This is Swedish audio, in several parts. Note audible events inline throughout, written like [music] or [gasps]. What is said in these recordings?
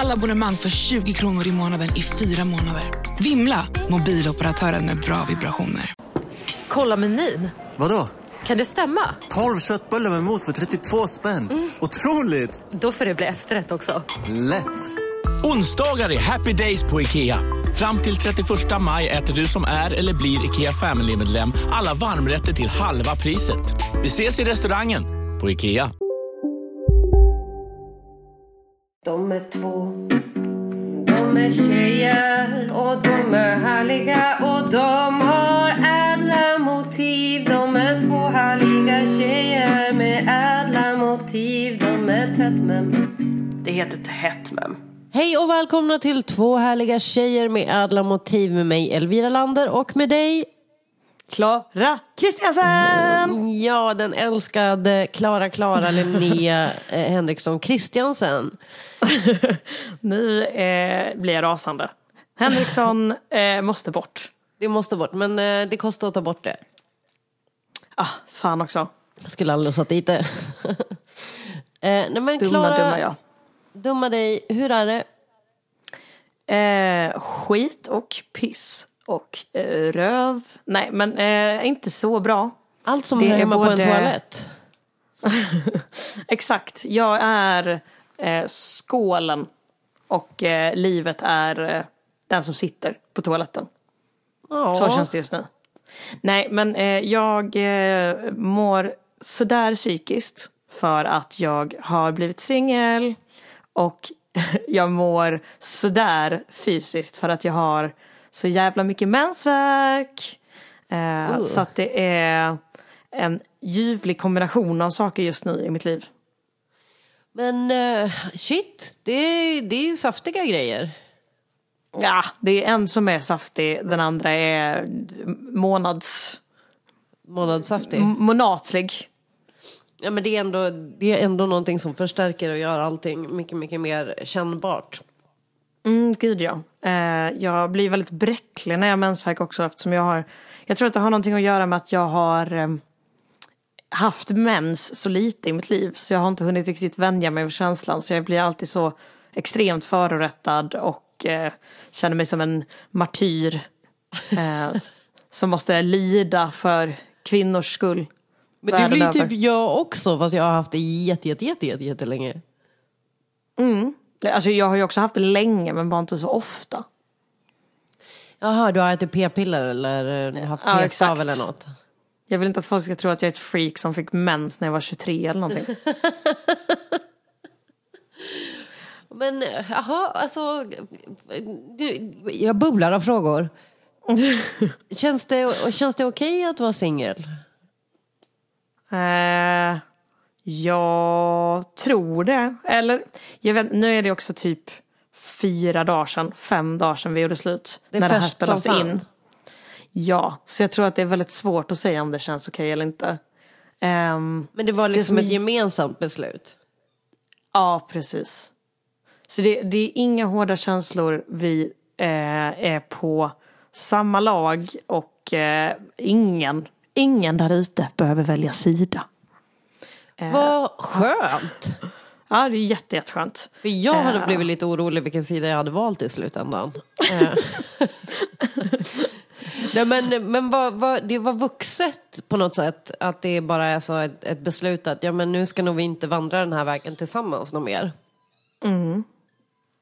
Alla abonnemang för 20 kronor i månaden i fyra månader. Vimla! Mobiloperatören med bra vibrationer. Kolla menyn. Vadå? Kan det stämma? 12 köttbullar med mos för 32 spänn. Otroligt! Då får det bli efterrätt också. Lätt! Onsdagar är happy days på IKEA. Fram till 31 maj äter du som är eller blir IKEA Family-medlem alla varmrätter till halva priset. Vi ses i restaurangen på IKEA. De är två, de är tjejer och de är härliga och de har ädla motiv. De är två härliga tjejer med ädla motiv. De är tätt Det heter Tätt mem. Hej och välkomna till två härliga tjejer med ädla motiv med mig Elvira Lander och med dig Klara Kristiansen! Ja, den älskade Klara Klara Linnea [laughs] eh, Henriksson Kristiansen. [laughs] Nu eh, blir jag rasande. Henriksson eh, måste bort. Det måste bort, men eh, det kostar att ta bort det. Ah, fan också. Jag skulle aldrig ha satt dit det. [laughs] eh, nej men Dumma, Klara, dumma jag. dumma dig, hur är det? Skit och piss och eh, röv. Nej, men eh, inte så bra. Allt som Det är hemma på en både- toalett. [laughs] Exakt. Jag är eh, skålen och eh, livet är eh, den som sitter på toaletten. Ja. Så känns det just nu. Nej, men eh, jag eh, mår sådär psykiskt för att jag har blivit singel och [laughs] jag mår sådär fysiskt för att jag har så jävla mycket mensvärk. Eh, så att det är en ljuvlig kombination av saker just nu i mitt liv. Men eh, shit, det, är- det är ju saftiga grejer. Ja, det är en som är saftig, den andra är månads... Månadssaftig. månatlig. Ja men det är, ändå, det är ändå någonting som förstärker och gör allting mycket, mycket mer kännbart. Mm, gud ja. Eh, jag blir väldigt bräcklig när jag har mensvärk också eftersom jag har Jag tror att det har någonting att göra med att jag har eh, haft mens så lite i mitt liv så jag har inte hunnit riktigt vänja mig vid känslan så jag blir alltid så extremt förorättad och eh, känner mig som en martyr eh, som måste lida för kvinnors skull. Men det blir över. typ jag också fast jag har haft det jätte, jätte, jätte, jätte, jättelänge. Alltså jag har ju också haft det länge men bara inte så ofta. Jaha, du har ätit p-piller eller eh, haft Ja, p-stav eller något? Jag vill inte att folk ska tro att jag är ett freak som fick mens när jag var 23 eller någonting. [laughs] Men jaha, alltså. Du, jag bubblar av frågor. [laughs] känns det, känns det okej att vara singel? Eh, jag tror det. Eller, jag vet, nu är det också typ fyra dagar sedan, fem dagar sedan vi gjorde slut. Det är när det här spelas in. Ja, så jag tror att det är väldigt svårt att säga om det känns okej eller inte. Ehm, Men det var liksom som ett gemensamt beslut. ja, precis. Så det, det är inga hårda känslor. Vi eh, är på samma lag och eh, ingen, ingen där ute behöver välja sida. Eh. Vad skönt! Ja, det är jätte, jätteskönt. För jag hade Ja. blivit lite orolig vilken sida jag hade valt i slutändan. [laughs] Eh. Nej, men men vad, vad, det var vuxet på något sätt. Att det bara är så ett, ett beslut att ja, men nu ska nog vi inte vandra den här vägen tillsammans något mer.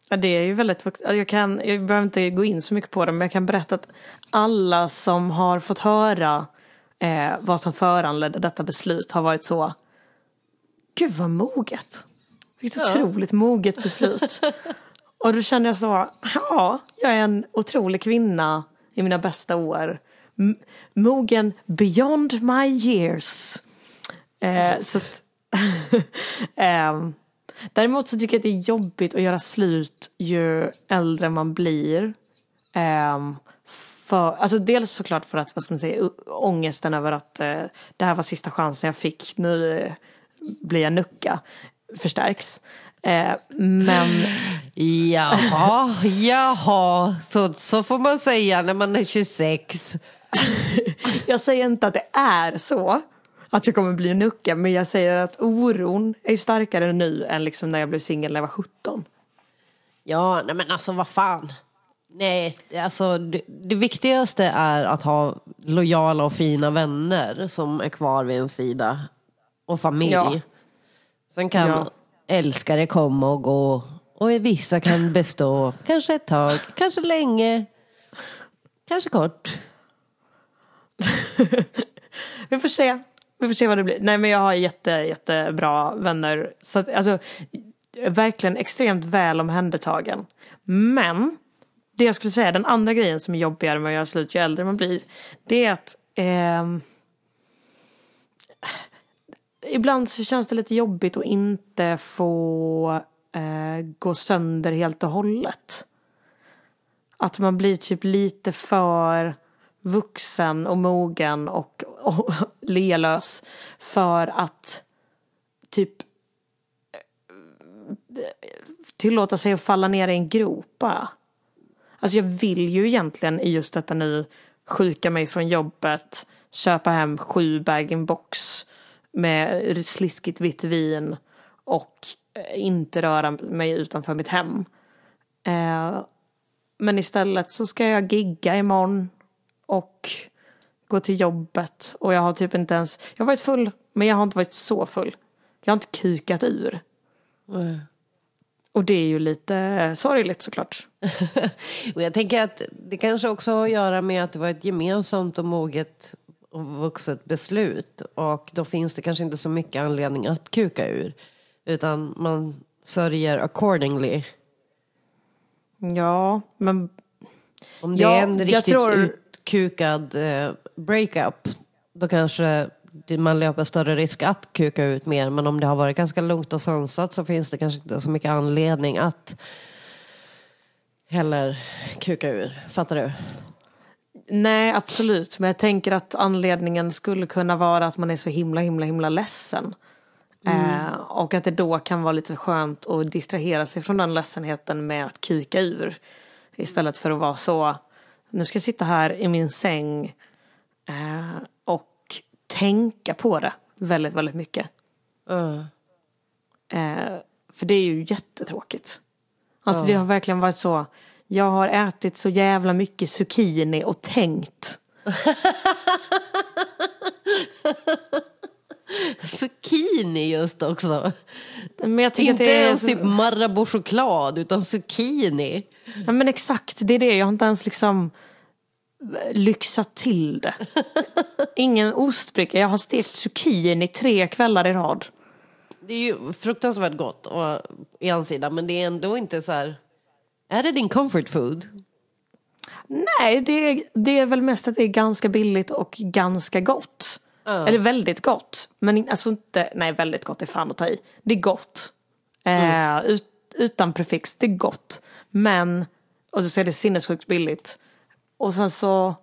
Ja, det är ju väldigt vux- alltså, jag, kan, jag behöver inte gå in så mycket på det men jag kan berätta att alla som har fått höra eh, vad som föranledde detta beslut har varit så Gud vad moget. Vilket otroligt moget beslut. [laughs] Och då känner jag så, ja, jag är en otrolig kvinna i mina bästa år. M- mogen beyond my years. Eh, så att, [laughs] ehm, Däremot så tycker jag att det är jobbigt att göra slut ju äldre man blir. Ehm, för, alltså dels såklart för att, vad ska man säga, ångesten över att eh, det här var sista chansen jag fick, nu eh, blir jag nucka, förstärks. Eh, men Jaha, jaha, så, så får man säga när man är 26. [laughs] jag säger inte att det är så, att jag kommer bli nucka, men jag säger att oron är starkare nu än liksom när jag blev singel när jag var 17. Ja, nej men alltså vad fan. Nej, alltså det, det viktigaste är att ha lojala och fina vänner som är kvar vid en sida. Och familj. Ja. Sen kan Ja. älskare komma och gå. Och vissa kan bestå. Kanske ett tag, kanske länge. Kanske kort. [laughs] Vi får se. Vi får se vad det blir. Nej men jag har jätte, jättebra vänner. Så att, alltså, verkligen extremt väl omhändertagen. Men det jag skulle säga, den andra grejen som är jobbigare med att göra slut ju äldre man blir. Det är att ehm, ibland så känns det lite jobbigt att inte få eh, gå sönder helt och hållet. Att man blir typ lite för vuxen och mogen och, och [laughs] lealös för att typ eh, tillåta sig att falla ner i en grop bara. Alltså jag vill ju egentligen i just detta nu sjuka mig från jobbet, köpa hem sju bag-in-box med sliskigt vitt vin och eh, inte röra mig utanför mitt hem. Eh, men istället så ska jag gigga imorgon och gå till jobbet och jag har typ inte ens, jag har varit full men jag har inte varit så full. Jag har inte kukat ur. Och det är ju lite sorgligt såklart. [laughs] Och jag tänker att det kanske också har att göra med att det var ett gemensamt och moget och vuxet beslut. Och då finns det kanske inte så mycket anledning att kuka ur. Utan man sörjer accordingly. Ja, men Om det Ja, är en riktigt tror- utkukad eh, breakup, då kanske man löper större risk att kuka ut mer. Men om det har varit ganska lugnt och sansat så finns det kanske inte så mycket anledning att heller kuka ur. Fattar du? Nej absolut. Men jag tänker att anledningen skulle kunna vara att man är så himla himla himla ledsen. Eh, och att det då kan vara lite skönt att distrahera sig från den ledsenheten med att kuka ur. Istället för att vara så, nu ska jag sitta här i min säng eh, och tänka på det väldigt, väldigt mycket. Eh, för det är ju jättetråkigt. Alltså det har verkligen varit så. Jag har ätit så jävla mycket zucchini och tänkt. [laughs] Zucchini just också. Inte att det är ens så- typ Marabou-choklad, utan zucchini. Ja men exakt, det är det. Jag har inte ens liksom lyxat till det. [laughs] Ingen ostbricka. Jag har stekt zucchini tre kvällar i rad. Det är ju fruktansvärt gott i en sida, men det är ändå inte så här... Är det din comfort food? Nej, det är, det är väl mest att det är ganska billigt och ganska gott. Eller väldigt gott. Men alltså inte, nej väldigt gott är fan att ta i. Det är gott. Eh, ut, utan prefix, det är gott. Men, och så är det sinnessjukt billigt. Och sen så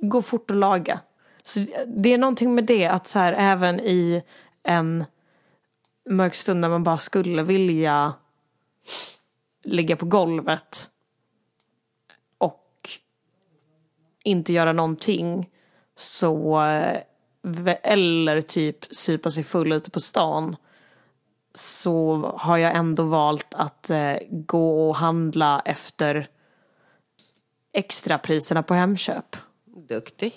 går fort att laga. Så det är någonting med det att så här även i en mörk stund när man bara skulle vilja ligga på golvet och inte göra någonting så eh, eller typ supa sig full ute på stan så har jag ändå valt att eh, gå och handla efter extrapriserna på Hemköp. Duktig.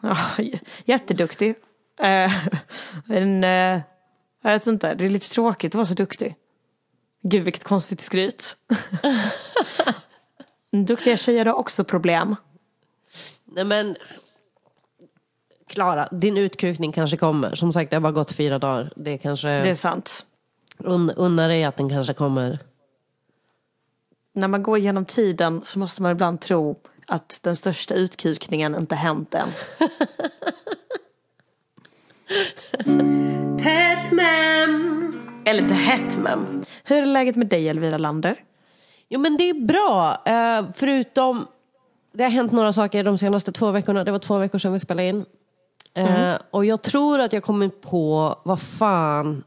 Ja, [laughs] jätteduktig. Eh, [laughs] men, eh, jag vet inte, det är lite tråkigt att vara så duktig. Gud vilket konstigt skryt. [laughs] Duktiga tjejer har också problem. Nej men... Klara, din utkukning kanske kommer. Som sagt, det har bara gått fyra dagar. Det kanske... Det är sant. Un, unna dig att den kanske kommer. När man går genom tiden så måste man ibland tro att den största utkukningen inte hänt än. [laughs] Eller lite hett men. Hur är läget med dig Elvira Lander? Jo men det är bra. Eh, förutom det har hänt några saker de senaste två veckorna. Det var två veckor sedan vi spelade in. Mm. Eh, och jag tror att jag kommer på vad fan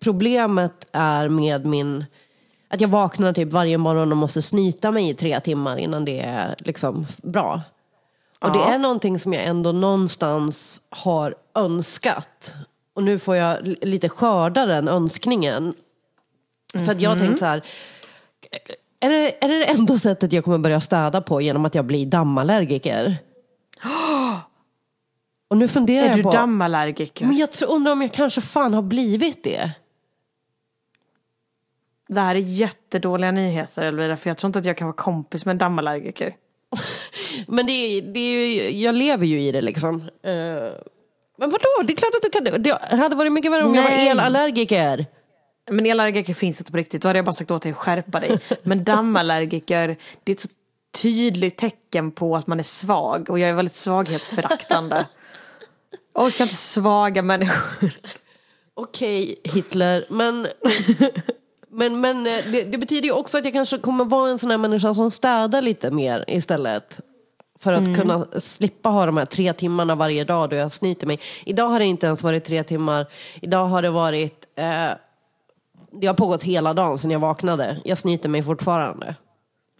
problemet är med min... Att jag vaknar typ varje morgon och måste snyta mig i tre timmar innan det är liksom bra. Och det är någonting som jag ändå någonstans har önskat. Och nu får jag lite skörda den önskningen. För att jag har tänkt så här. Är det, är det det enda sättet jag kommer börja städa på genom att jag blir dammallergiker? [gasps] Och nu funderar Är jag du på... dammallergiker? Men jag tror, undrar om jag kanske fan har blivit det. Det här är jättedåliga nyheter Elvira, för jag tror inte att jag kan vara kompis med en dammallergiker. [laughs] Men det, är- det är ju, jag lever ju i det liksom. Men vadå, det är klart att du kan det. Hade varit mycket värre om jag var Nej. elallergiker. Men elallergiker finns inte på riktigt, då hade jag bara sagt åt dig att skärpa dig. [laughs] Men dammallergiker, det är ett så tydligt tecken på att man är svag och jag är väldigt svaghetsföraktande. [laughs] Jag orkar inte svaga människor. Okej, Hitler, men... [laughs] Men, men eh, det, det betyder ju också att jag kanske kommer vara en sån här människa som städar lite mer istället. För att kunna slippa ha de här tre timmarna varje dag då jag snyter mig. Idag har det inte ens varit tre timmar. Idag har det varit... Eh, det har pågått hela dagen sedan jag vaknade. Jag snyter mig fortfarande.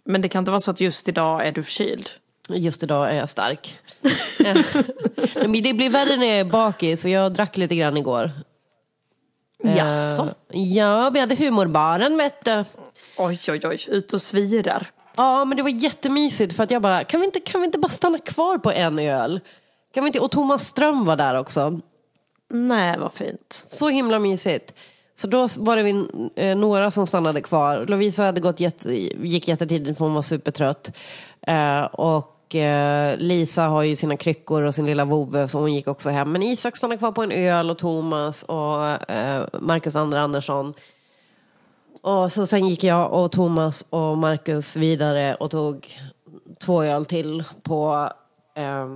Men det kan inte vara så att just idag är du förkyld. Just idag är jag stark. [laughs] Men det blir värre när jag är bakis och jag drack lite grann igår. Eh, Jaså? Ja, vi hade humorbaren vet du. Oj, oj, oj, ut och svirar. Ja, men det var jättemysigt för att jag bara, kan vi inte, kan vi inte bara stanna kvar på en öl? Kan vi inte? Och Thomas Ström var där också. Nej, vad fint. Så himla mysigt. Så då var det vi, eh, några som stannade kvar. Lovisa hade gått jätte, gick jättetidigt för hon var supertrött. Eh, och eh, Lisa har ju sina kryckor och sin lilla vovve så hon gick också hem. Men Isak stannade kvar på en öl och Thomas och eh, Marcus Ander Andersson. Och så sen gick jag och Thomas och Marcus vidare och tog två öl till på eh,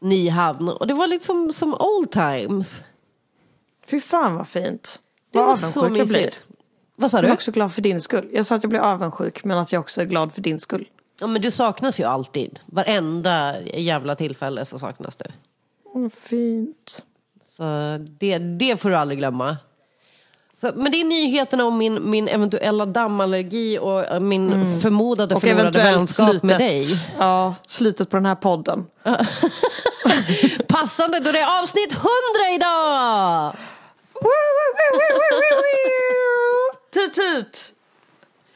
Nyhamn. Och det var liksom som old times. Fy fan vad fint. Det vad var så jag mysigt. Vad sa Jag du? är också glad för din skull. Jag sa att jag blir avundsjuk, men att jag också är glad för din skull. Ja, men du saknas ju alltid. Varenda jävla tillfälle så saknas du. Vad fint. Så det, det får du aldrig glömma. Så, men det är nyheterna om min, min eventuella dammallergi och eh, min förmodade Och förlorade vänskap slutet. med dig. Ja, slutet på den här podden. [laughs] Passande då det är avsnitt 100 idag! Tut [laughs] tut!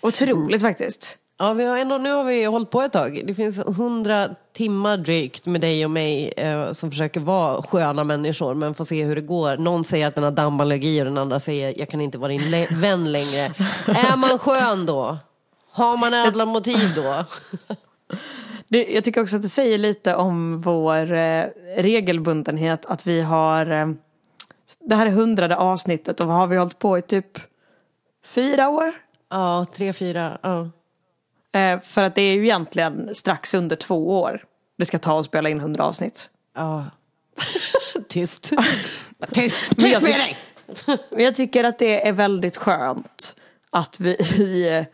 Otroligt faktiskt. Ja, vi har ändå, nu har vi hållit på ett tag. Det finns 100 timmar drygt med dig och mig eh, som försöker vara sköna människor men får se hur det går. Någon säger att den har dammallergi och den andra säger jag kan inte vara din [laughs] vän längre. Är man skön då? Har man ädla motiv då? [laughs] Det, jag tycker också att det säger lite om vår eh, regelbundenhet att vi har eh, det här är hundrade avsnittet och vad har vi hållit på i typ fyra år? Ja, tre, fyra. Ja. Eh, för att det är ju egentligen strax under två år det ska ta att spela in hundra avsnitt. ja. [laughs] Tyst. [laughs] Tyst, tyst med dig! [laughs] Men jag tycker att det är väldigt skönt att vi... vi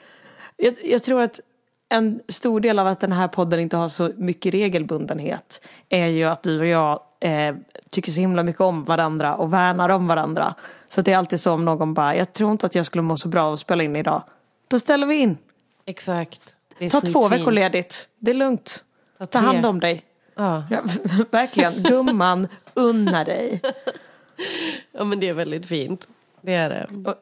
jag, jag tror att en stor del av att den här podden inte har så mycket regelbundenhet är ju att du och jag eh, tycker så himla mycket om varandra och värnar om varandra. Så att det är alltid så om någon bara, jag tror inte att jag skulle må så bra av att spela in idag. Då ställer vi in. Exakt. Det Ta två veckor ledigt. Det är lugnt. Ta tre. hand om dig. Ja. Ja, [laughs] verkligen. Gumman, unna dig. [laughs] ja, men det är väldigt fint. Det är det.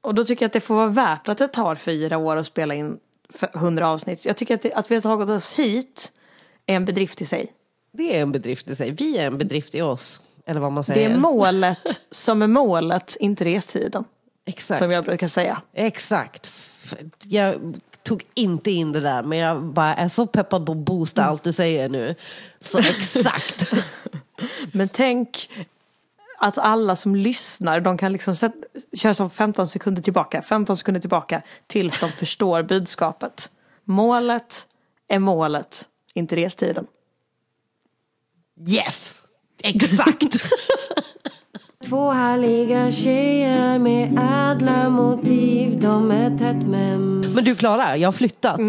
Och då tycker jag att det får vara värt att det tar fyra år att spela in för 100 avsnitt. Jag tycker att, det, att vi har tagit oss hit är en bedrift i sig. Det är en bedrift i sig. Vi är en bedrift i oss. Eller vad man Det säger. är målet [laughs] som är målet, inte restiden. Exakt. Som jag brukar säga. Exakt. Jag tog inte in det där, men jag bara är så peppad på att boosta allt du säger nu. Så [laughs] exakt. Men tänk att alla som lyssnar, de kan liksom sätta, köra som 15 sekunder tillbaka, 15 sekunder tillbaka tills de förstår budskapet. Målet är målet, inte restiden. Yes! Exakt! [laughs] Två härliga tjejer med ädla motiv De är tätt men men du Klara, jag har flyttat.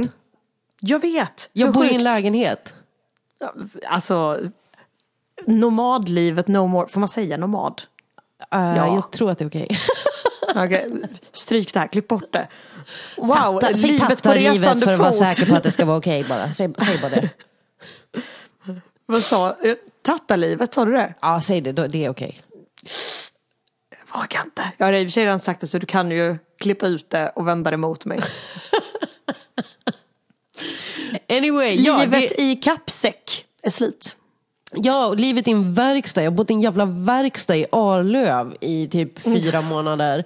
Jag vet. Jag bor i en sjukt. lägenhet. Alltså, nomadlivet no more. Får man säga nomad? Uh, Ja. Jag tror att det är okej. [laughs] Okej, stryk det här, klipp bort det. Wow, Tatta- livet på resande för att vara säker på att det ska vara okej bara. Säg, [laughs] säg bara det. Vad sa eh, Tattalivet, sa du det? Ja, säg det. Det är okej. Jag vågar inte. Jag har i och för sig redan sagt det så du kan ju klippa ut det och vända det mot mig. [laughs] Anyway, ja, Livet det, i kappsäck är slut. Ja, och livet i en verkstad. Jag har bott i en jävla verkstad i Arlöv i typ fyra månader.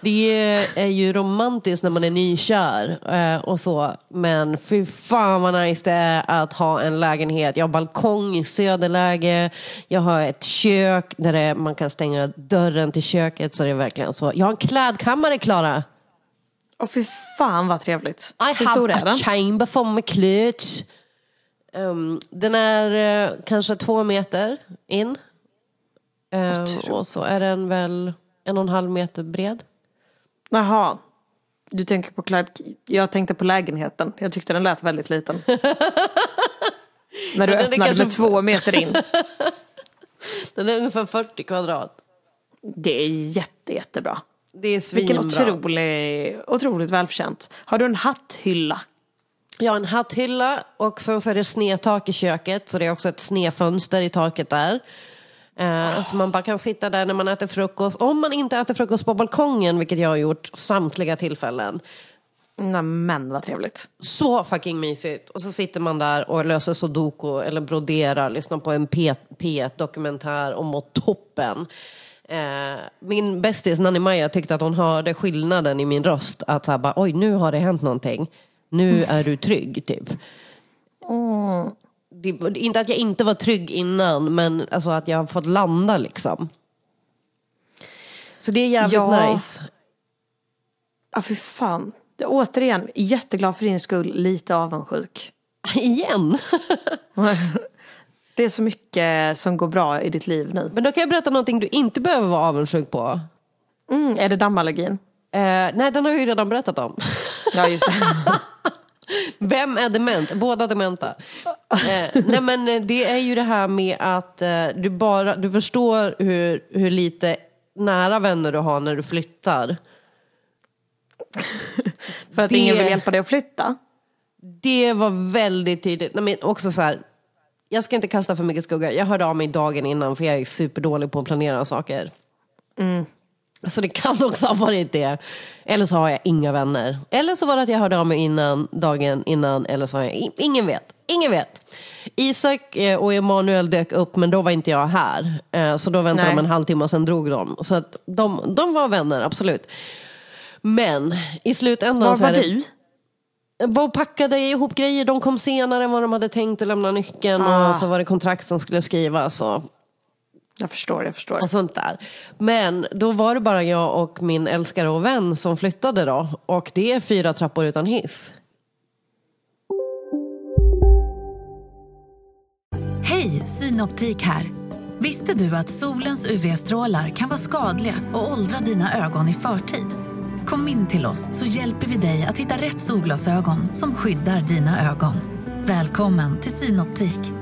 Det är ju romantiskt när man är nykär eh, och så. Men fy fan vad nice det är att ha en lägenhet. Jag har balkong i söderläge. Jag har ett kök där man kan stänga dörren till köket. Så det är verkligen så. Jag har en klädkammare, Klara. Och fy fan vad trevligt. I Hur stor have är den? a chamber for my clothes. Um, den är eh, kanske två meter in. Eh, och så är den väl en och en halv meter bred. Jaha. Du tänker på kläd... Jag tänkte på lägenheten. Jag tyckte den lät väldigt liten. [laughs] När du Ja, öppnade kanske- med två meter in. [laughs] Den är ungefär 40 kvadrat. Det är jätte, jättebra. Det är svinbra. Vilken otrolig, otroligt välförtjänt. Har du en hatthylla? Jag har en hatthylla och sen så är det snedtak i köket. Så det är också ett snedfönster i taket där. Eh, Så man bara kan sitta där när man äter frukost. Om man inte äter frukost på balkongen, vilket jag har gjort samtliga tillfällen. Nej, men vad trevligt. Så fucking mysigt. Och så sitter man där och löser sudoku eller broderar, lyssnar på en P- P1-dokumentär och mår toppen. Eh, min bästis Nanny Maja tyckte att hon hörde skillnaden i min röst. Att så här, bara, oj nu har det hänt någonting. Nu är du trygg, typ. Det, inte att jag inte var trygg innan, men alltså att jag har fått landa liksom. Så det är jävligt Ja. nice. Ja, fy fan. Det, återigen, jätteglad för din skull, lite avundsjuk. [laughs] Igen? [laughs] Det är så mycket som går bra i ditt liv nu. Men då kan jag berätta någonting du inte behöver vara avundsjuk på. Mm, är det dammallergin? Eh, nej, den har jag ju redan berättat om. [laughs] Ja, just det. [laughs] Vem är dement? Båda dementa. Eh, nej, men eh, det är ju det här med att eh, du bara, du förstår hur, hur lite nära vänner du har när du flyttar. [laughs] För att Det- ingen vill hjälpa dig att flytta? Det var väldigt tydligt. Nej, men också så här, jag ska inte kasta för mycket skugga. Jag hörde av mig dagen innan för jag är superdålig på att planera saker. Så det kan också ha varit det. Eller så har jag inga vänner. Eller så var det att jag hörde av mig innan, dagen innan. Eller så har jag, ingen vet. Ingen vet. Isak eh, och Emanuel dök upp men då var inte jag här. Eh, Så då väntade Nej. de en halvtimme och sen drog de. Så att de, de var vänner, absolut. Men i slutändan Var var du? var och packade ihop grejer. De kom senare än vad de hade tänkt att lämna nyckeln. Ah. Och så var det kontrakt som skulle skrivas. Och, Jag förstår, jag förstår. och sånt där. Men då var det bara jag och min älskare och vän som flyttade då. Och det är fyra trappor utan hiss. Hej, Synoptik här. Visste du att solens UV-strålar kan vara skadliga och åldra dina ögon i förtid? Kom in till oss så hjälper vi dig att hitta rätt solglasögon som skyddar dina ögon. Välkommen till Synoptik.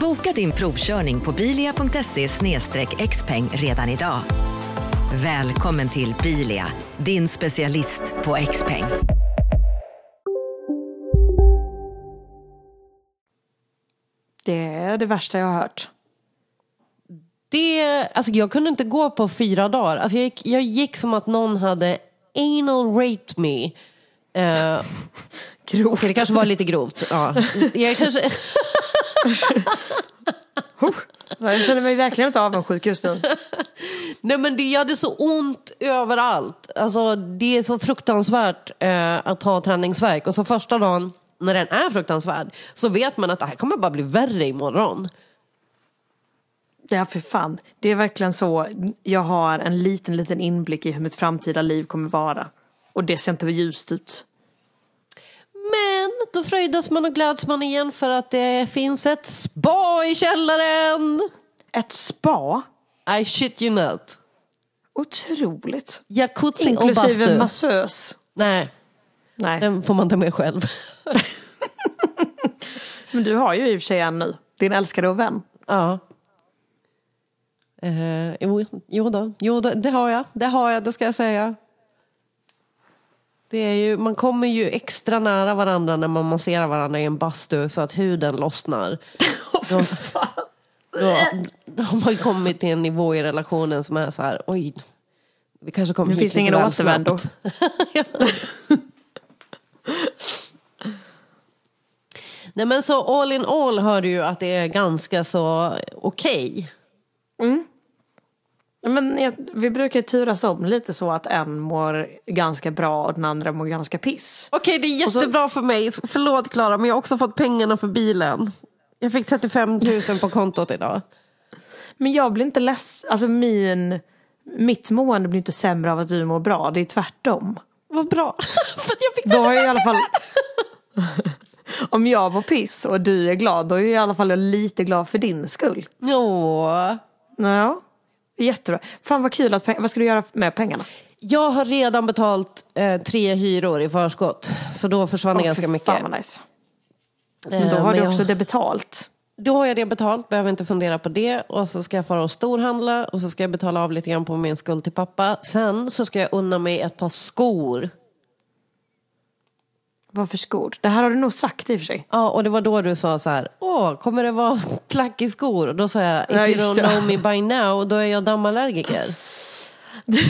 Boka din provkörning på bilia.se xpeng redan idag. Välkommen till Bilia, din specialist på XPeng. Det är det värsta jag har hört. Det, alltså jag kunde inte gå på fyra dagar. Alltså jag, gick, jag gick som att någon hade anal raped me. Eh, [laughs] Grovt. okej, det kanske var lite grovt. Ja. Jag kanske... [laughs] [laughs] Jag känner mig verkligen inte avundsjuk just nu. Nej men det hade så ont överallt. Alltså det är så fruktansvärt eh, att ha träningsverk. Och så första dagen när den är fruktansvärd, så vet man att det här kommer bara bli värre imorgon. Ja, för fan. Det är verkligen så. Jag har en liten, liten inblick i hur mitt framtida liv kommer vara. Och det ser inte ljust ut. Men då fröjdas man och gläds man igen för att det finns ett spa i källaren. Ett spa? I shit you not. Otroligt. Jacuzzi och Inklusive bastu. massös. Nej, Nej. den får man ta med själv. [laughs] Men du har ju i och för sig en nu. Din älskade och vän. Ja. Eh, jo, jo, då. jo då, det har jag. Det har jag, det ska jag säga. Det är ju, man kommer ju extra nära varandra när man masserar varandra i en bastu så att huden lossnar. [laughs] Då, då, då har man kommit till en nivå i relationen som är så här, oj, vi kanske kommer Nu hit finns det ingen återvändo. [laughs] Nej men så all in all hör du ju att det är ganska så okej. Men jag, vi brukar turas om lite så att en mår ganska bra och den andra mår ganska piss. Okej, det är Och så- jättebra för mig. Förlåt Klara, men jag har också fått pengarna för bilen. Jag fick 35 000 på kontot idag. Men jag blir inte ledsen, alltså min, mitt mående blir inte sämre av att du mår bra, det är tvärtom. Vad bra. [laughs] för att jag fick Då har jag i alla fall... [laughs] Om jag var piss och du är glad, då är jag i alla fall lite glad för din skull. Ja. Ja, jättebra. Fan vad kul att Vad ska du göra med pengarna? Jag har redan betalt eh, tre hyror i förskott. Så då försvann det Åh, ganska fy mycket. Fan vad nice. Men då Eh, har du men också jag- det betalt. Då har jag det betalt, behöver inte fundera på det. Och så ska jag fara och storhandla och så ska jag betala av lite grann på min skuld till pappa. Sen så ska jag unna mig ett par skor. Vad för skor? Det här har du nog sagt i och för sig. Ja, och det var då du sa så här, åh, kommer det vara [laughs] klack i skor? Och då sa jag, if Ja, you don't det. know me by now, då är jag dammallergiker. [laughs]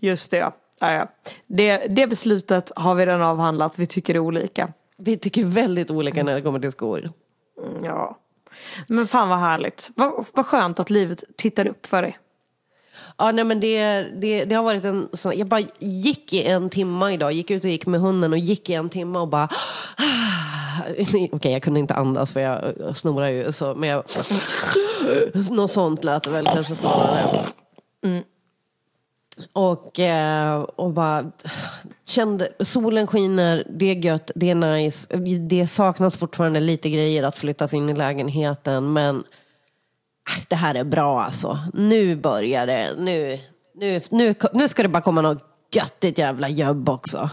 Just det, ja. ja, ja. Det, det beslutet har vi redan avhandlat. Vi tycker olika. Vi tycker väldigt olika när det kommer till skor. Mm, Ja. Men fan vad härligt. Vad, vad skönt att livet tittar upp för dig. Ja, nej, men det, det, det har varit en sån, jag bara gick i en timma idag, gick ut och gick med hunden och gick i en timma och bara ah. Okej, jag kunde inte andas för jag snorar ju så, men jag, något sånt lät det väl kanske snarare. Mm. Och, eh, och bara kände, solen skiner, det är gött, det är nice. Det saknas fortfarande lite grejer att flyttas in i lägenheten, men det här är bra alltså. Nu börjar det, nu, nu, nu, nu ska det bara komma något göttigt jävla jobb också.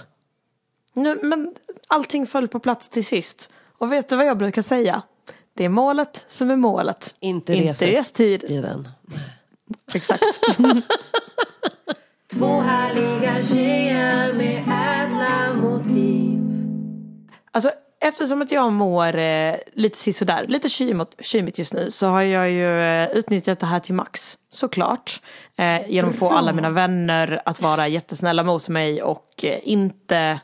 Nu, men allting föll på plats till sist. Och vet du vad jag brukar säga? Det är målet som är målet. Inte, Inte restid. tiden. [laughs] Exakt. Två härliga tjejer med ädla motiv. Alltså eftersom att jag mår eh, lite sisådär, lite kymigt, just nu så har jag ju eh, utnyttjat det här till max. Såklart. Eh, genom att få alla mina vänner att vara jättesnälla mot mig och eh, inte,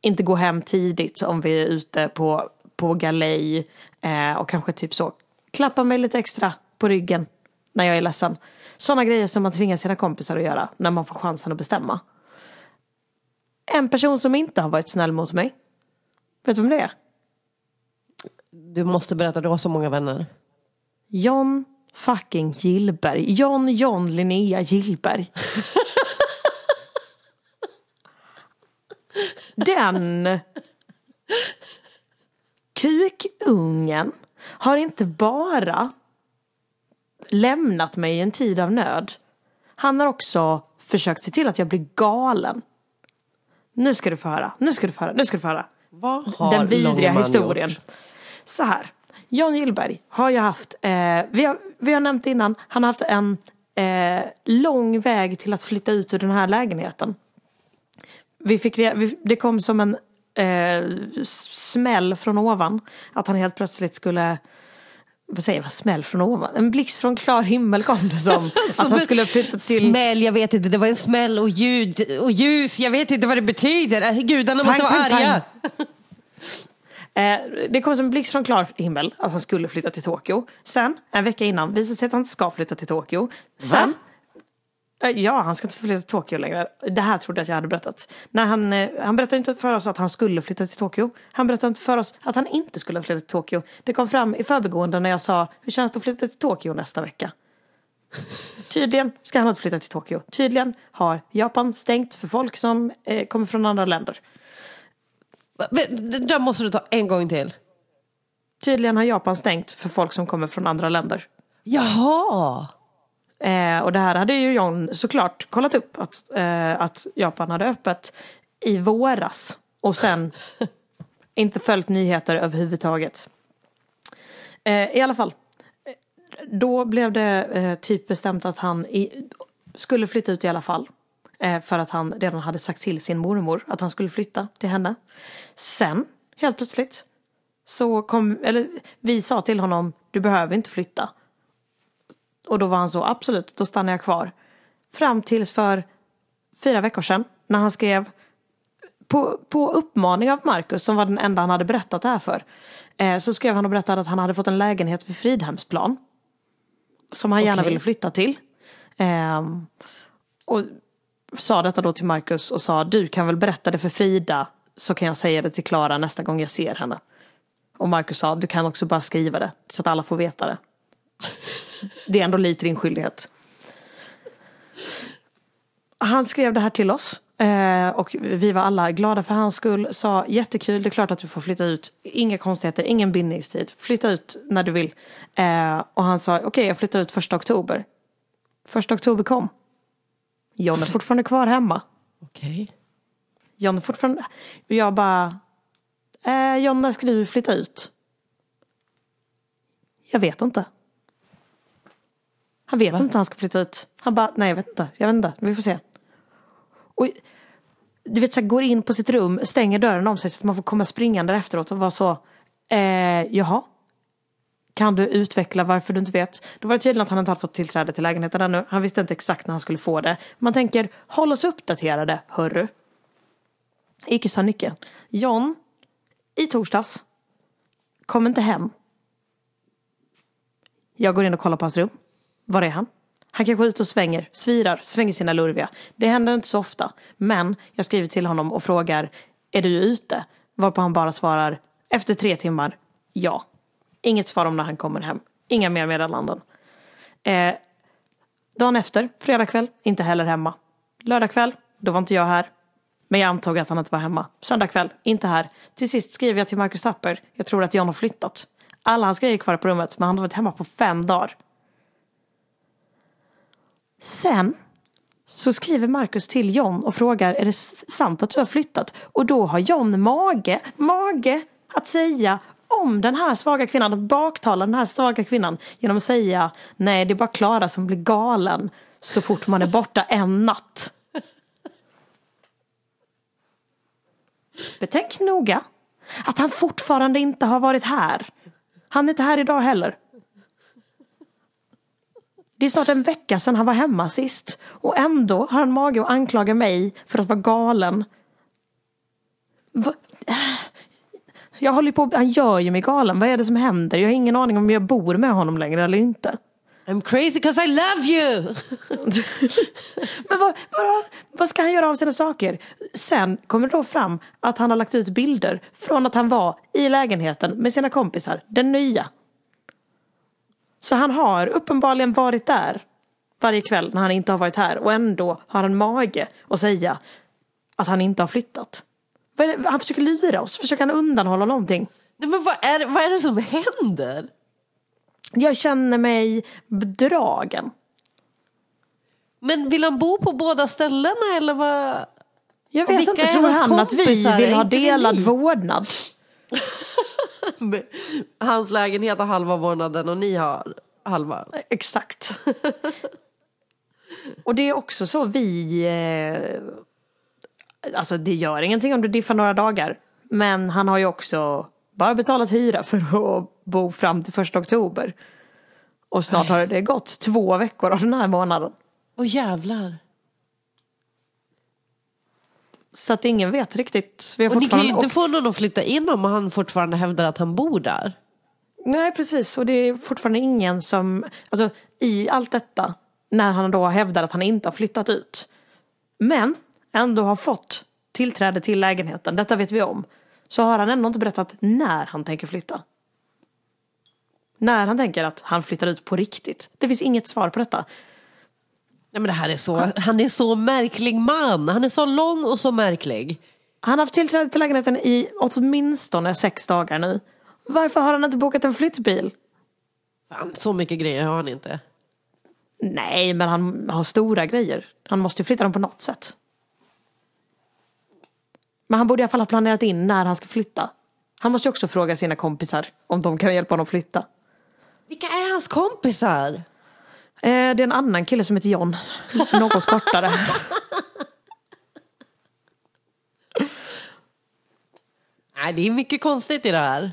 inte gå hem tidigt om vi är ute på, på galej. Eh, och kanske typ så klappa mig lite extra på ryggen när jag är ledsen. Sådana grejer som man tvingar sina kompisar att göra när man får chansen att bestämma. En person som inte har varit snäll mot mig. Vet du vem det är? Du måste berätta, du har så många vänner. John fucking Gillberg. John John Linnea Gillberg. [laughs] Den kukungen har inte bara lämnat mig i en tid av nöd. Han har också försökt se till att jag blir galen. Nu ska du få höra, nu ska du få höra, nu ska du få höra. Vad har Den vidriga historien. gjort? Så här. John Gillberg har ju haft, eh, vi, har, vi har nämnt innan, han har haft en eh, lång väg till att flytta ut ur den här lägenheten. Vi fick, vi, det kom som en eh, smäll från ovan. Att han helt plötsligt skulle, vad säger man, smäll från ovan? En blixt från klar himmel kom det som. [laughs] att han skulle flytta till... Smäll, jag vet inte, det var en smäll och ljud och ljus, jag vet inte vad det betyder. Äh, Gudarna måste Pang, vara pang, arga. Eh, det kom som en blixt från klar himmel att han skulle flytta till Tokyo. Sen, en vecka innan, visade sig att han inte ska flytta till Tokyo. Sen, Eh, Ja, han ska inte flytta till Tokyo längre. Det här trodde jag att jag hade berättat. När han, eh, han berättade inte för oss att han skulle flytta till Tokyo. Han berättade inte för oss att han inte skulle flytta till Tokyo. Det kom fram i förbigående när jag sa, hur känns det att flytta till Tokyo nästa vecka? Tydligen ska han inte flytta till Tokyo. Tydligen har Japan stängt för folk som eh, kommer från andra länder. Det där måste du ta en gång till. Tydligen har Japan stängt för folk som kommer från andra länder. Jaha! Eh, och det här hade ju John såklart kollat upp. Att, eh, att Japan hade öppet i våras. Och sen [laughs] inte följt nyheter överhuvudtaget. Eh, I alla fall. eh, Då blev det eh, typ bestämt att han i, skulle flytta ut i alla fall. Eh, för att han redan hade sagt till sin mormor att han skulle flytta till henne. Sen, helt plötsligt, så kom, eller vi sa till honom, du behöver inte flytta. Och då var han så, absolut, då stannar jag kvar. Fram tills för fyra veckor sedan, när han skrev på, på uppmaning av Marcus, som var den enda han hade berättat det här för, eh, så skrev han och berättade att han hade fått en lägenhet vid Fridhemsplan. Som han gärna Okej. ville flytta till. Ehm, och sa detta då till Marcus och sa, du kan väl berätta det för Frida, så kan jag säga det till Klara nästa gång jag ser henne. Och Marcus sa, du kan också bara skriva det, så att alla får veta det. Det är ändå lite din skyldighet. Han skrev det här till oss. eh, Och vi var alla glada för hans skull. Sa jättekul, det är klart att du får flytta ut. Inga konstigheter, ingen bindningstid. Flytta ut när du vill. Eh, Och han sa, okej jag flyttar ut första oktober. Första oktober kom. John är fortfarande kvar hemma. Okej. John är fortfarande... Jag bara... Eh, John, när ska du flytta ut? Jag vet inte. Han vet inte när han ska flytta ut. Han bara, nej jag vet inte, jag vet inte, vi får se. Och du vet så här, går in på sitt rum, stänger dörren om sig så att man får komma springande efteråt och vara så, eh, jaha? Kan du utveckla varför du inte vet? Då var det tydligen att han inte hade fått tillträde till lägenheten ännu. Han visste inte exakt när han skulle få det. Man tänker, håll oss uppdaterade, hörru. Icke sa Nicke. John, i torsdags, kom inte hem. Jag går in och kollar på hans rum. Var är han? Han kanske är ute och svänger, svirar, svänger sina lurviga. Det händer inte så ofta. Men jag skriver till honom och frågar, är du ute? Varpå han bara svarar, efter tre timmar, ja. Inget svar om när han kommer hem. Inga mer meddelanden. Eh, dagen efter, fredag kväll, inte heller hemma. Lördag kväll, då var inte jag här. Men jag antog att han inte var hemma. Söndag kväll, inte här. Till sist skriver jag till Marcus Tapper, jag tror att John har flyttat. Alla hans grejer är kvar på rummet, men han har varit hemma på fem dagar. Sen så skriver Marcus till John och frågar är det sant att du har flyttat? Och då har John mage, mage att säga om den här svaga kvinnan, att baktala den här svaga kvinnan genom att säga nej det är bara Klara som blir galen så fort man är borta en natt. Betänk noga att han fortfarande inte har varit här. Han är inte här idag heller. Det är snart en vecka sedan han var hemma sist. Och ändå har han mage att anklaga mig för att vara galen. Va? Jag håller på, han gör ju mig galen. Vad är det som händer? Jag har ingen aning om jag bor med honom längre eller inte. I'm crazy cause I love you! [laughs] Men vad, vad, vad ska han göra av sina saker? Sen kommer det då fram att han har lagt ut bilder från att han var i lägenheten med sina kompisar, den nya. Så han har uppenbarligen varit där varje kväll när han inte har varit här och ändå har han mage att säga att han inte har flyttat. Han försöker lura oss, försöker han undanhålla någonting? Men vad är, vad är det som händer? Jag känner mig bedragen. Men vill han bo på båda ställena eller vad? Jag vet inte, tror han att vi vill ha delad ni? vårdnad? [laughs] [laughs] Hans lägenhet har halva vårdnaden och ni har halva. Exakt. Och det är också så vi... Eh, alltså det gör ingenting om du diffar några dagar. Men han har ju också bara betalat hyra för att bo fram till första oktober. Och snart har det gått två veckor av den här månaden. Åh jävlar. Så att ingen vet riktigt. Vi har Och ni kan ju inte få någon att flytta in om han fortfarande hävdar att han bor där. Nej, precis. Och det är fortfarande ingen som... Alltså, i allt detta när han då hävdar att han inte har flyttat ut. Men ändå har fått tillträde till lägenheten, detta vet vi om. Så har han ändå inte berättat när han tänker flytta. När han tänker att han flyttar ut på riktigt. Det finns inget svar på detta. Nej, men det här är så, han är så märklig man. Han är så lång och så märklig. Han har haft tillträde till lägenheten i åtminstone sex dagar nu. Varför har han inte bokat en flyttbil? Fan, så mycket grejer har han inte. Nej, men han har stora grejer. Han måste ju flytta dem på något sätt. Men han borde i alla fall ha planerat in när han ska flytta. Han måste ju också fråga sina kompisar om de kan hjälpa honom flytta. Vilka är hans kompisar? Eh, det är en annan kille som heter John. Något kortare. [laughs] Nej, det är mycket konstigt i det här.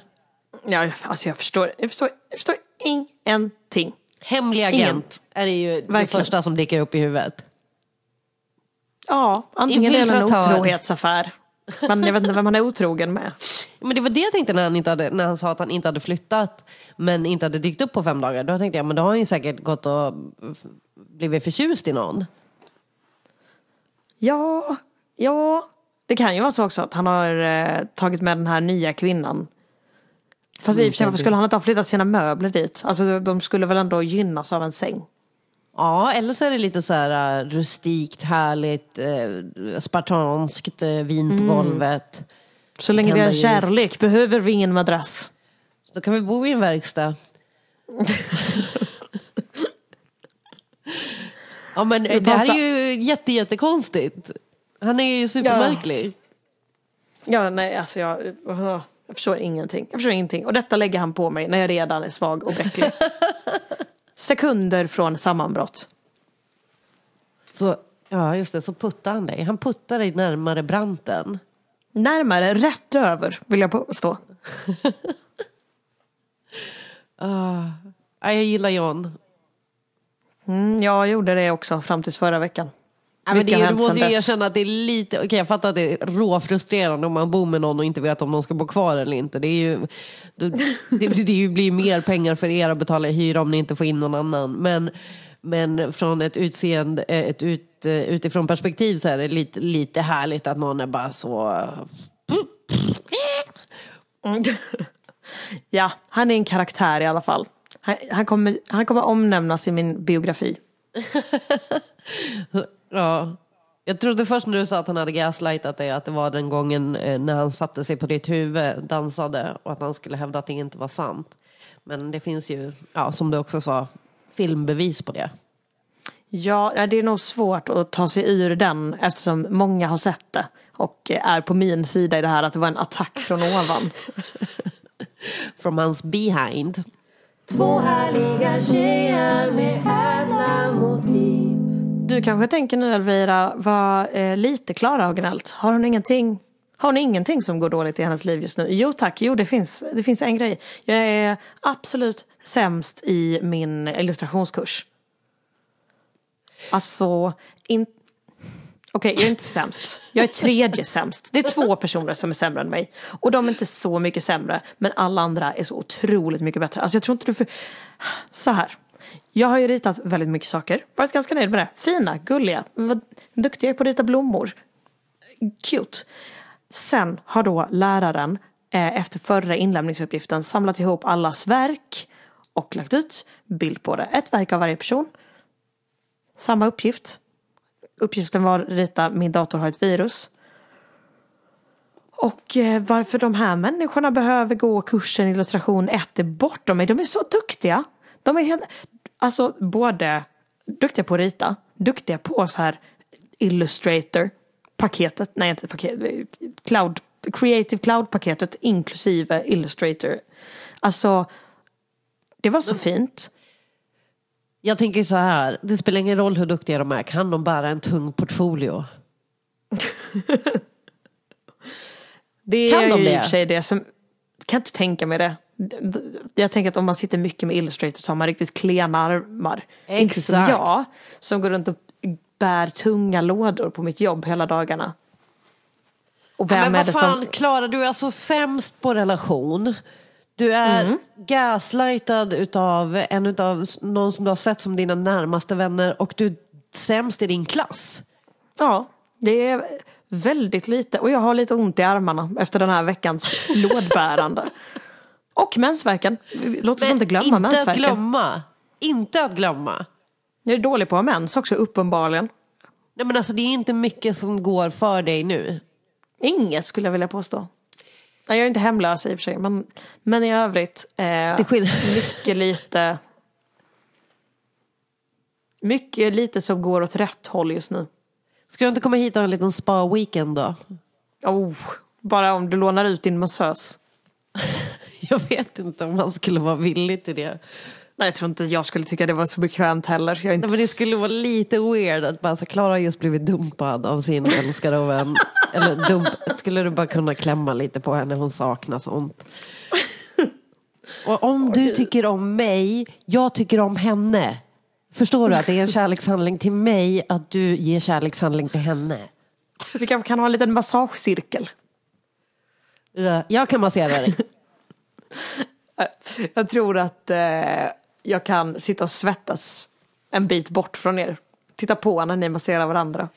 Ja, alltså jag förstår, jag förstår, jag förstår ingenting. Hemlig agent Ingen. är det ju det Verkligen. första som dyker upp i huvudet. Ja, antingen är det en Infiltratör. otrohetsaffär. Men jag vet inte vem han är otrogen med. Men det var det jag tänkte när han, inte hade, när han sa att han inte hade flyttat men inte hade dykt upp på fem dagar. Då tänkte jag, men då har han ju säkert gått och blivit förtjust i någon. Ja, ja. Det kan ju vara så också att han har eh, tagit med den här nya kvinnan. Fast i och för sig, varför skulle han inte ha flyttat sina möbler dit? Alltså de skulle väl ändå gynnas av en säng. Ja, eller så är det lite så här uh, rustikt, härligt, uh, spartanskt, uh, vin på Mm. golvet. Så länge vi har kärlek behöver vi ingen madrass. Då kan vi bo i en verkstad. [laughs] ja men Det det här är ju jätte, jättekonstigt. Han är ju supermärklig. Ja, nej, alltså jag, jag förstår ingenting. Jag förstår ingenting. Och detta lägger han på mig när jag redan är svag och bräcklig. [laughs] Sekunder från sammanbrott. Så, ja just det, så puttar han dig. Han puttar dig närmare branten. Närmare, rätt över vill jag påstå. [laughs] Ja, jag gillar John. Mm, jag gjorde det också fram tills förra veckan. Ja, men det, är- du måste ju erkänna att det är lite, okej jag fattar att det är råfrustrerande om man bor med någon och inte vet om de ska bo kvar eller inte. Det, är ju, det, [laughs] det, det blir ju mer pengar för er att betala hyra om ni inte får in någon annan. Men, men från ett, utseende, eh, ett ut, eh, utifrån perspektiv så är det lite, lite härligt att någon är bara så... [laughs] Ja, han är en karaktär i alla fall. Han, han, kommer, han kommer omnämnas i min biografi. [laughs] Ja. Jag trodde först när du sa att han hade gaslightat dig att det var den gången eh, när han satte sig på ditt huvud, dansade och att han skulle hävda att det inte var sant. Men det finns ju, ja, som du också sa, filmbevis på det. Ja, det är nog svårt att ta sig ur den eftersom många har sett det och eh, är på min sida i det här att det var en attack från ovan. [laughs] From hans behind. Två härliga tjejer Du kanske tänker nu Elvira, var eh, lite Klara har gnällt. Har hon ingenting? Har hon ingenting som går dåligt i hennes liv just nu? Jo tack, jo det finns, det finns en grej. Jag är absolut sämst i min illustrationskurs. Alltså, in... okej jag är inte sämst. Jag är tredje sämst. Det är två personer som är sämre än mig. Och de är inte så mycket sämre, men alla andra är så otroligt mycket bättre. Alltså jag tror inte du för... Så här. Jag har ju ritat väldigt mycket saker. Varit ganska nöjd med det. Fina, gulliga, duktiga på att rita blommor. Cute. Sen har då läraren eh, efter förra inlämningsuppgiften samlat ihop allas verk och lagt ut bild på det. Ett verk av varje person. Samma uppgift. Uppgiften var att rita min dator har ett virus. Och eh, varför de här människorna behöver gå kursen illustration 1 är bortom mig. De är så duktiga. De är helt, alltså både duktiga på att rita, duktiga på så här Illustrator paketet, nej inte paket, cloud, Creative Cloud-paketet inklusive Illustrator. Alltså, det var så fint. Jag tänker så här, det spelar ingen roll hur duktiga de är, kan de bära en tung portfolio? [laughs] Det Kan är de ju i det? och för sig det som, kan inte tänka mig det. Jag tänker att om man sitter mycket med Illustrator så har man riktigt klena armar. Inte som Exakt. jag som går runt och bär tunga lådor på mitt jobb hela dagarna. Och vem men är vad det fan, som... Klara, du är alltså sämst på relation. Du är Mm. gaslightad utav en utav någon som du har sett som dina närmaste vänner och du är sämst i din klass. Ja, det är väldigt lite. Och jag har lite ont i armarna efter den här veckans [laughs] lådbärande. Och mensvärken. Låt oss inte glömma inte mensvärken. att glömma. Inte att glömma. Jag är dålig på att ha mens också, uppenbarligen. Nej men alltså det är inte mycket som går för dig nu. Inget skulle jag vilja påstå. Nej, Jag är inte hemlös i och för sig, men, men i övrigt. Eh, mycket lite. Mycket lite som går åt rätt håll just nu. Ska du inte komma hit och ha en liten spa-weekend då? Oh, bara om du lånar ut din massös. [laughs] [laughs] Jag vet inte om man skulle vara villig till det. Nej, jag tror inte jag skulle tycka det var så bekvämt heller. Jag inte... Nej, men det skulle vara lite weird att bara så Klara har just blivit dumpad av sin [laughs] älskare och vän. Eller dump, skulle du bara kunna klämma lite på henne, hon saknar sånt. Och om du tycker om mig, jag tycker om henne. Förstår du att det är en [laughs] kärlekshandling till mig att du ger kärlekshandling till henne? Vi kanske kan ha en liten massagecirkel. Ja, Jag kan massera dig. [laughs] Jag tror att eh, jag kan sitta och svettas en bit bort från er. Titta på när ni masserar varandra.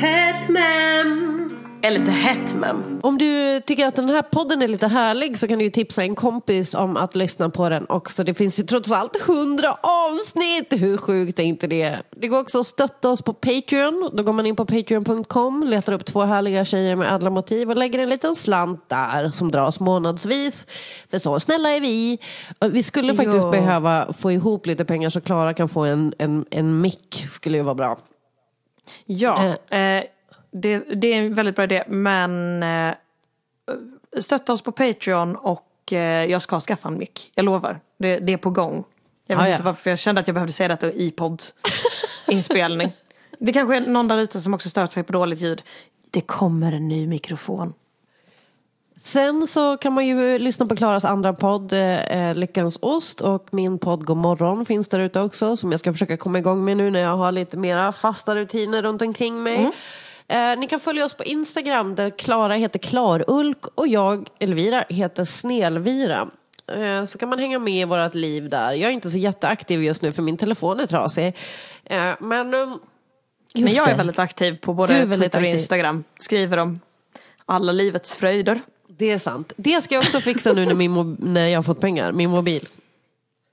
Tätt med. Eller lite hett mem. Om du tycker att den här podden är lite härlig så kan du ju tipsa en kompis om att lyssna på den också. Det finns ju trots allt hundra avsnitt. Hur sjukt är inte det? Det går också att stötta oss på Patreon. Då går man in på patreon.com, letar upp två härliga tjejer med ädla motiv och lägger en liten slant där som dras månadsvis. För så snälla är vi. Vi skulle faktiskt Ja. behöva få ihop lite pengar så Klara kan få en, en, en mick. Skulle ju vara bra. Ja, eh, det, det är en väldigt bra idé. Men eh, stötta oss på Patreon och eh, jag ska skaffa en mick. Jag lovar. Det, det är på gång. Jag vet Ah, ja. inte varför jag kände att jag behövde säga detta i podd-inspelning. [laughs] det kanske är någon där ute som också stör sig på dåligt ljud. Det kommer en ny mikrofon. Sen så kan man ju lyssna på Klaras andra podd, eh, Lyckans Ost och min podd God morgon finns där ute också som jag ska försöka komma igång med nu när jag har lite mera fasta rutiner runt omkring mig. Eh, ni kan följa oss på Instagram där Klara heter Klarulk och jag, Elvira, heter Snelvira. Eh, så kan man hänga med i vårt liv där. Jag är inte så jätteaktiv just nu för min telefon är trasig. Eh, men um, Men jag är det. väldigt aktiv på både är Twitter och aktiv. Instagram. Skriver om alla livets fröjder. Det är sant. Det ska jag också fixa nu när, min när jag har fått pengar, min mobil.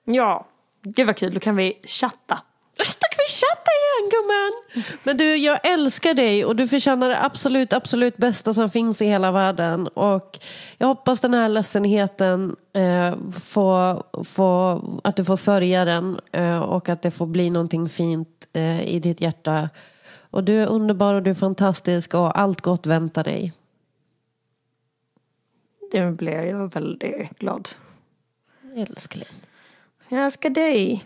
Ja, gud vad kul. Då kan vi chatta. Då kan vi chatta igen gumman. Men du, jag älskar dig och du förtjänar det absolut, absolut bästa som finns i hela världen. Och jag hoppas den här ledsenheten eh, får, får, att du får sörja den eh, och att det får bli någonting fint eh, i ditt hjärta. Och du är underbar och du är fantastisk och allt gott väntar dig. Det blev jag väldigt glad. Älskling. Jag älskar dig.